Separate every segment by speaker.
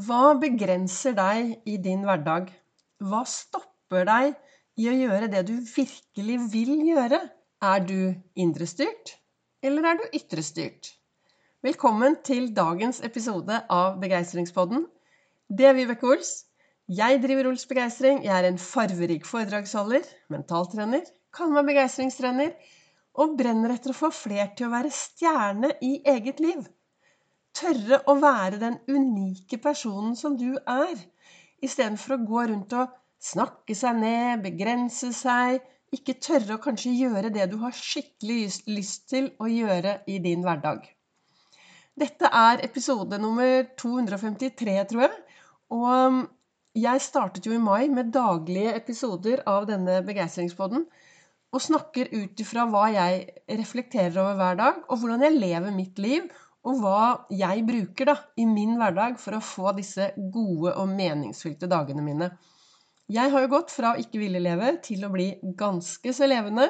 Speaker 1: Hva begrenser deg i din hverdag? Hva stopper deg i å gjøre det du virkelig vil gjøre? Er du indrestyrt, eller er du ytrestyrt? Velkommen til dagens episode av Begeistringspodden. Det er Vibeke Ols. Jeg driver Ols Begeistring. Jeg er en farverik foredragsholder, mentaltrener, kaller meg begeistringstrener og brenner etter å få flere til å være stjerne i eget liv. Tørre å være den unike personen som du er, istedenfor å gå rundt og snakke seg ned, begrense seg, ikke tørre å kanskje gjøre det du har skikkelig lyst til å gjøre i din hverdag. Dette er episode nummer 253, tror jeg. Og um, jeg startet jo i mai med daglige episoder av denne begeistringspodden. Og snakker ut ifra hva jeg reflekterer over hver dag, og hvordan jeg lever mitt liv, og hva jeg bruker da, i min hverdag for å få disse gode og meningsfylte dagene mine. Jeg har jo gått fra å ikke ville leve til å bli ganske så levende.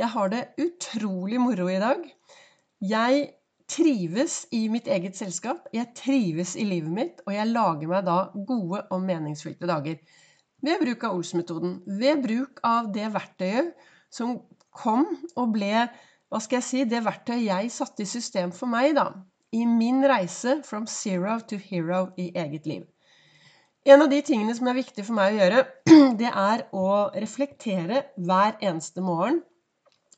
Speaker 1: Jeg har det utrolig moro i dag. Jeg trives i mitt eget selskap, jeg trives i livet mitt, og jeg lager meg da gode og meningsfylte dager. Ved bruk av Ols-metoden. Ved bruk av det verktøyet som kom og ble hva skal jeg si, det verktøyet jeg satte i system for meg, da, i min reise from zero to hero i eget liv. En av de tingene som er viktig for meg å gjøre, det er å reflektere hver eneste morgen.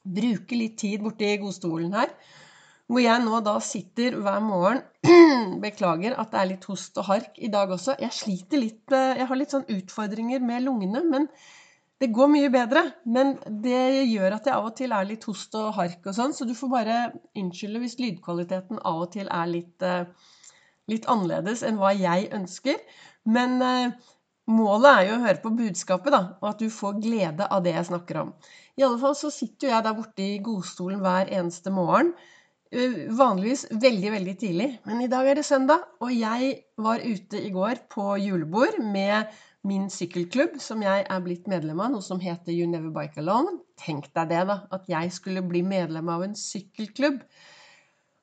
Speaker 1: Bruke litt tid borti godstolen her. Hvor jeg nå da sitter hver morgen Beklager at det er litt host og hark i dag også. Jeg sliter litt eh, Jeg har litt sånn utfordringer med lungene. Men det går mye bedre, men det gjør at jeg av og til er litt host og hark og sånn, så du får bare unnskylde hvis lydkvaliteten av og til er litt, eh, litt annerledes enn hva jeg ønsker. Men eh, målet er jo å høre på budskapet, da, og at du får glede av det jeg snakker om. I alle fall så sitter jeg der borte i godstolen hver eneste morgen. Eh, vanligvis veldig, veldig tidlig, men i dag er det søndag, og jeg var ute i går på julebord med min sykkelklubb, som jeg er blitt medlem av, noe som heter You Never Bike Alone. Tenk deg det, da. At jeg skulle bli medlem av en sykkelklubb.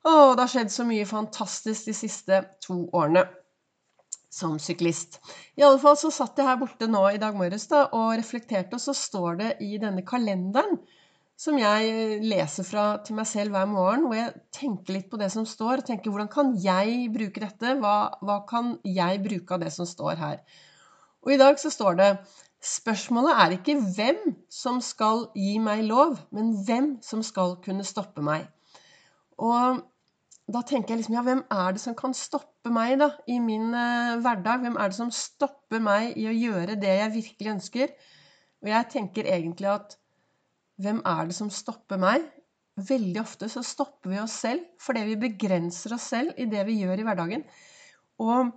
Speaker 1: Å, det har skjedd så mye fantastisk de siste to årene som syklist. I alle fall så satt jeg her borte nå i dag morges da, og reflekterte, og så står det i denne kalenderen som jeg leser fra til meg selv hver morgen, hvor jeg tenker litt på det som står, og tenker hvordan kan jeg bruke dette? Hva, hva kan jeg bruke av det som står her? Og i dag så står det Spørsmålet er ikke hvem som skal gi meg lov, men hvem som skal kunne stoppe meg. Og da tenker jeg liksom Ja, hvem er det som kan stoppe meg da, i min uh, hverdag? Hvem er det som stopper meg i å gjøre det jeg virkelig ønsker? Og jeg tenker egentlig at hvem er det som stopper meg? Veldig ofte så stopper vi oss selv fordi vi begrenser oss selv i det vi gjør i hverdagen. Og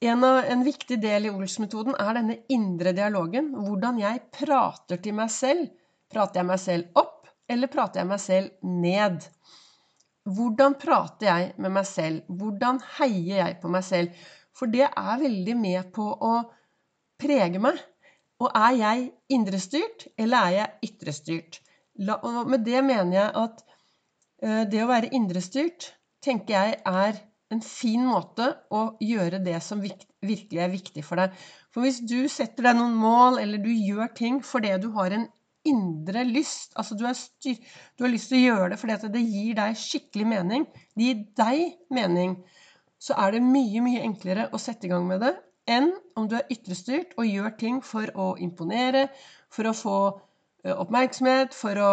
Speaker 1: en, av, en, viktig del i Ols-metoden er denne indre dialogen. Hvordan jeg prater til meg selv. Prater jeg meg selv opp, eller prater jeg meg selv ned? Hvordan prater jeg med meg selv? Hvordan heier jeg på meg selv? For det er veldig med på å prege meg. Og er jeg indrestyrt, eller er jeg ytrestyrt? Med det mener jeg at eh, det å være indrestyrt tenker jeg er en fin måte å gjøre det som virkelig er viktig for deg. For hvis du setter deg noen mål, eller du gjør ting fordi du har en indre lyst, altså du, styr, du har lyst til å gjøre det fordi det gir deg skikkelig mening, det gir deg mening, så er det mye, mye enklere å sette i gang med det enn om du er ytrestyrt og gjør ting for å imponere, for å få oppmerksomhet, for å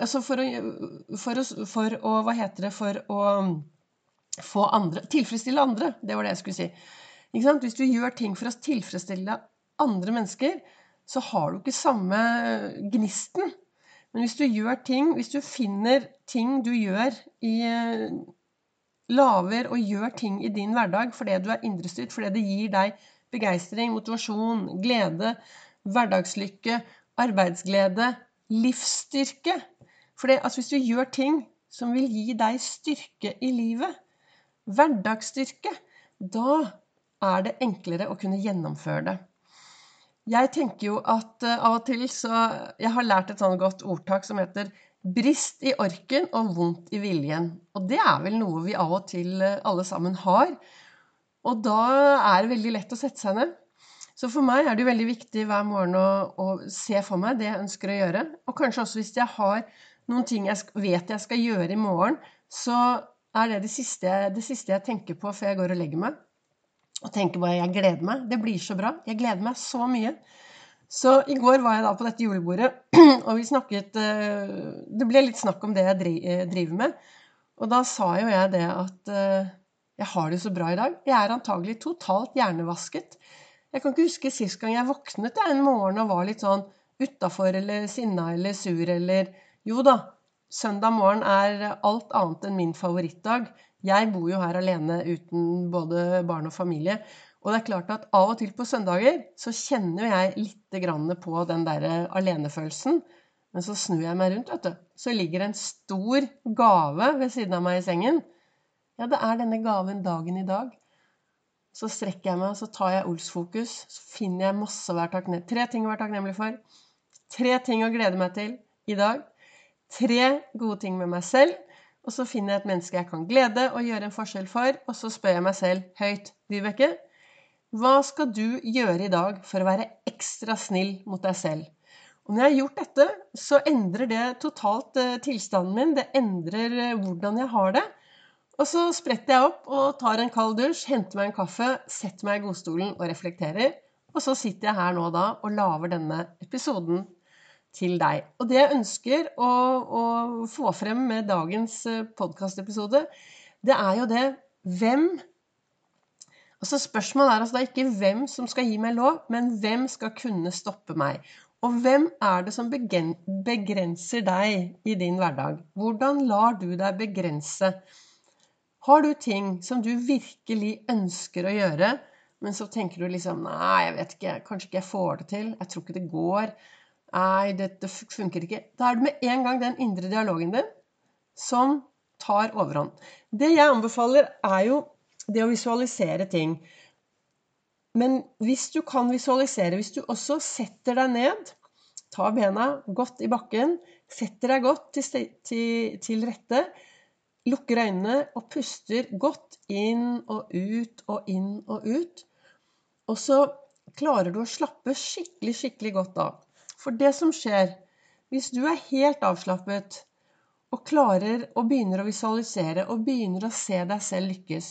Speaker 1: Altså for å, for å, for å Hva heter det For å få andre Tilfredsstille andre. Det var det jeg skulle si. Hvis du gjør ting for å tilfredsstille andre mennesker, så har du ikke samme gnisten. Men hvis du gjør ting, hvis du finner ting du gjør i eh, Lager og gjør ting i din hverdag fordi du er indrestyrt, fordi det gir deg begeistring, motivasjon, glede, hverdagslykke, arbeidsglede, livsstyrke. For altså, hvis du gjør ting som vil gi deg styrke i livet, hverdagsstyrke, da er det enklere å kunne gjennomføre det. Jeg tenker jo at uh, av og til så Jeg har lært et sånn godt ordtak som heter 'brist i orken og vondt i viljen'. Og det er vel noe vi av og til uh, alle sammen har. Og da er det veldig lett å sette seg ned. Så for meg er det veldig viktig hver morgen å, å, se for meg det jeg ønsker å gjøre. Og kanskje også hvis jeg har noen ting jeg vet jeg skal gjøre i morgen, så er det det siste, det siste jeg tenker på før jeg går og legger meg. Og tenker bare jeg gleder meg. Det blir så bra. Jeg gleder meg så mye. Så i går var jeg da på dette julebordet, og vi snakket eh, Det ble litt snakk om det jeg eh, driver med. Og da sa jo jeg det at eh, jeg har det så bra i dag. Jeg er antagelig totalt hjernevasket. Jeg kan ikke huske sist gang jeg våknet en morgen og var litt sånn utafor eller sinna eller sur eller Jo da, søndag morgen er alt annet enn min favorittdag. Jeg bor jo her alene uten både barn og familie. Og det er klart at av og til på søndager så kjenner jeg litt på den der alenefølelsen. Men så snur jeg meg rundt, vet du. Så ligger en stor gave ved siden av meg i sengen. Ja, det er denne gaven dagen i dag. Så strekker jeg meg, så tar jeg Ols-fokus. Så finner jeg masse å være takknemlig Tre ting å være takknemlig for. Tre ting å glede meg til i dag. Tre gode ting med meg selv. Og så finner jeg et menneske jeg kan glede og gjøre en forskjell for. Og så spør jeg meg selv høyt, Vibeke, hva skal du gjøre i dag for å være ekstra snill mot deg selv? Og når jeg har gjort dette, så endrer det totalt eh, tilstanden min. Det endrer eh, hvordan jeg har det. Og så spretter jeg opp og tar en kald dusj, henter meg en kaffe, setter meg i godstolen og reflekterer. Og så sitter jeg her nå da og lager denne episoden til deg. Og det jeg ønsker å, å få frem med dagens eh, podkastepisode, det er jo det hvem Altså Spørsmålet er altså da ikke hvem som skal gi meg lov, men hvem skal kunne stoppe meg? Og hvem er det som begrenser deg i din hverdag? Hvordan lar du deg begrense? Har du ting som du virkelig ønsker å gjøre, men så tenker du liksom Nei, jeg vet ikke, kanskje ikke jeg får det til. Jeg tror ikke det går. Nei, det funker ikke. Da er det med en gang den indre dialogen din som tar overhånd. Det jeg anbefaler, er jo det å visualisere ting. Men hvis du kan visualisere, hvis du også setter deg ned, tar bena godt i bakken, setter deg godt til, til, til rette, lukker øynene og puster godt inn og ut og inn og ut. Og så klarer du å slappe skikkelig, skikkelig godt av. For det som skjer hvis du er helt avslappet og klarer og begynner å visualisere og begynner å se deg selv lykkes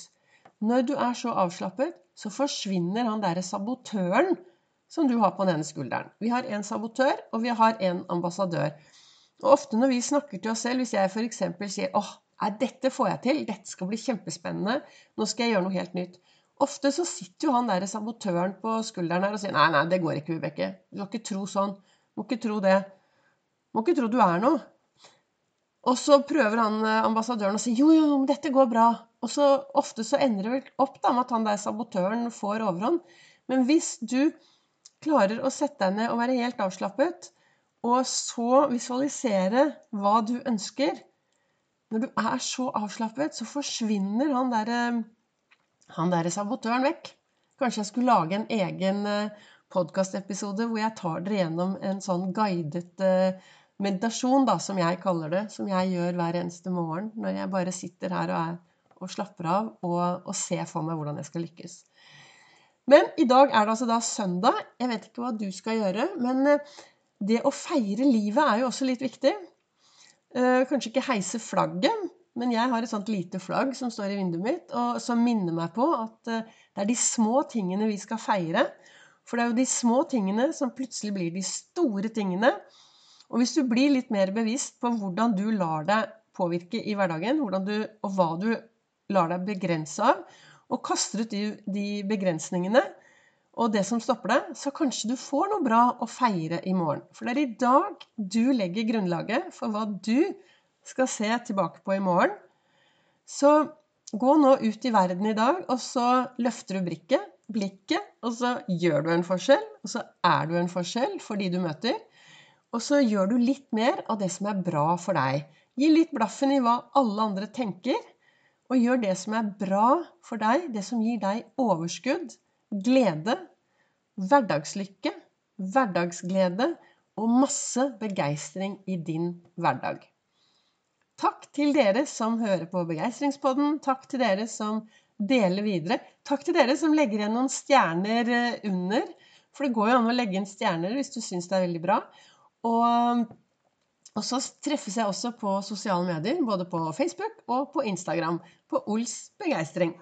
Speaker 1: Når du er så avslappet, så forsvinner han derre sabotøren som du har på den ene skulderen. Vi har en sabotør, og vi har en ambassadør. Og ofte når vi snakker til oss selv, hvis jeg f.eks. sier åh, Nei, dette får jeg til. Dette skal bli kjempespennende. Nå skal jeg gjøre noe helt nytt. Ofte så sitter jo han derre sabotøren på skulderen her og sier nei, nei, det går ikke, Vibeke. Du må ikke tro sånn. Du Må ikke tro det. Du Må ikke tro du er noe. Og så prøver han eh, ambassadøren å si jo, jo, men dette går bra. Og så ofte så ender det vel opp da med at han der sabotøren får overhånd. Men hvis du klarer å sette deg ned og være helt avslappet, og så visualisere hva du ønsker, når du er så avslappet, så forsvinner han derre han der sabotøren vekk. Kanskje jeg skulle lage en egen eh, podkastepisode hvor jeg tar dere gjennom en sånn guidet eh, meditasjon, da, som jeg kaller det. Som jeg gjør hver eneste morgen når jeg bare sitter her og, er, og slapper av og, og, ser for meg hvordan jeg skal lykkes. Men i dag er det altså da søndag. Jeg vet ikke hva du skal gjøre, men eh, det å feire livet er jo også litt viktig. Eh, kanskje ikke heise flagget, men jeg har et sånt lite flagg som står i vinduet mitt, og som minner meg på at eh, det er de små tingene vi skal feire. For det er jo de små tingene som plutselig blir de store tingene. Og hvis du blir litt mer bevisst på hvordan du lar deg påvirke i hverdagen, du, og hva du lar deg begrense av, og kaster ut de, de begrensningene, og det som stopper deg, så kanskje du får noe bra å feire i morgen. For det er i dag du legger grunnlaget for hva du skal se tilbake på i morgen. Så gå nå ut i verden i dag, og så løfter du blikket, blikket, og så gjør du en forskjell. Og så er du en forskjell for de du møter. Og så gjør du litt mer av det som er bra for deg. Gi litt blaffen i hva alle andre tenker, og gjør det som er bra for deg, det som gir deg overskudd, glede, hverdagslykke, hverdagsglede og masse begeistring i din hverdag. Takk til dere som hører på Begeistringspodden. Takk til dere som deler videre. Takk til dere som legger igjen noen stjerner eh, under. For det går jo an å legge inn stjerner hvis du syns det er veldig bra. Og, og så treffes jeg også på sosiale medier, både på Facebook og på Instagram, på Ols begeistring.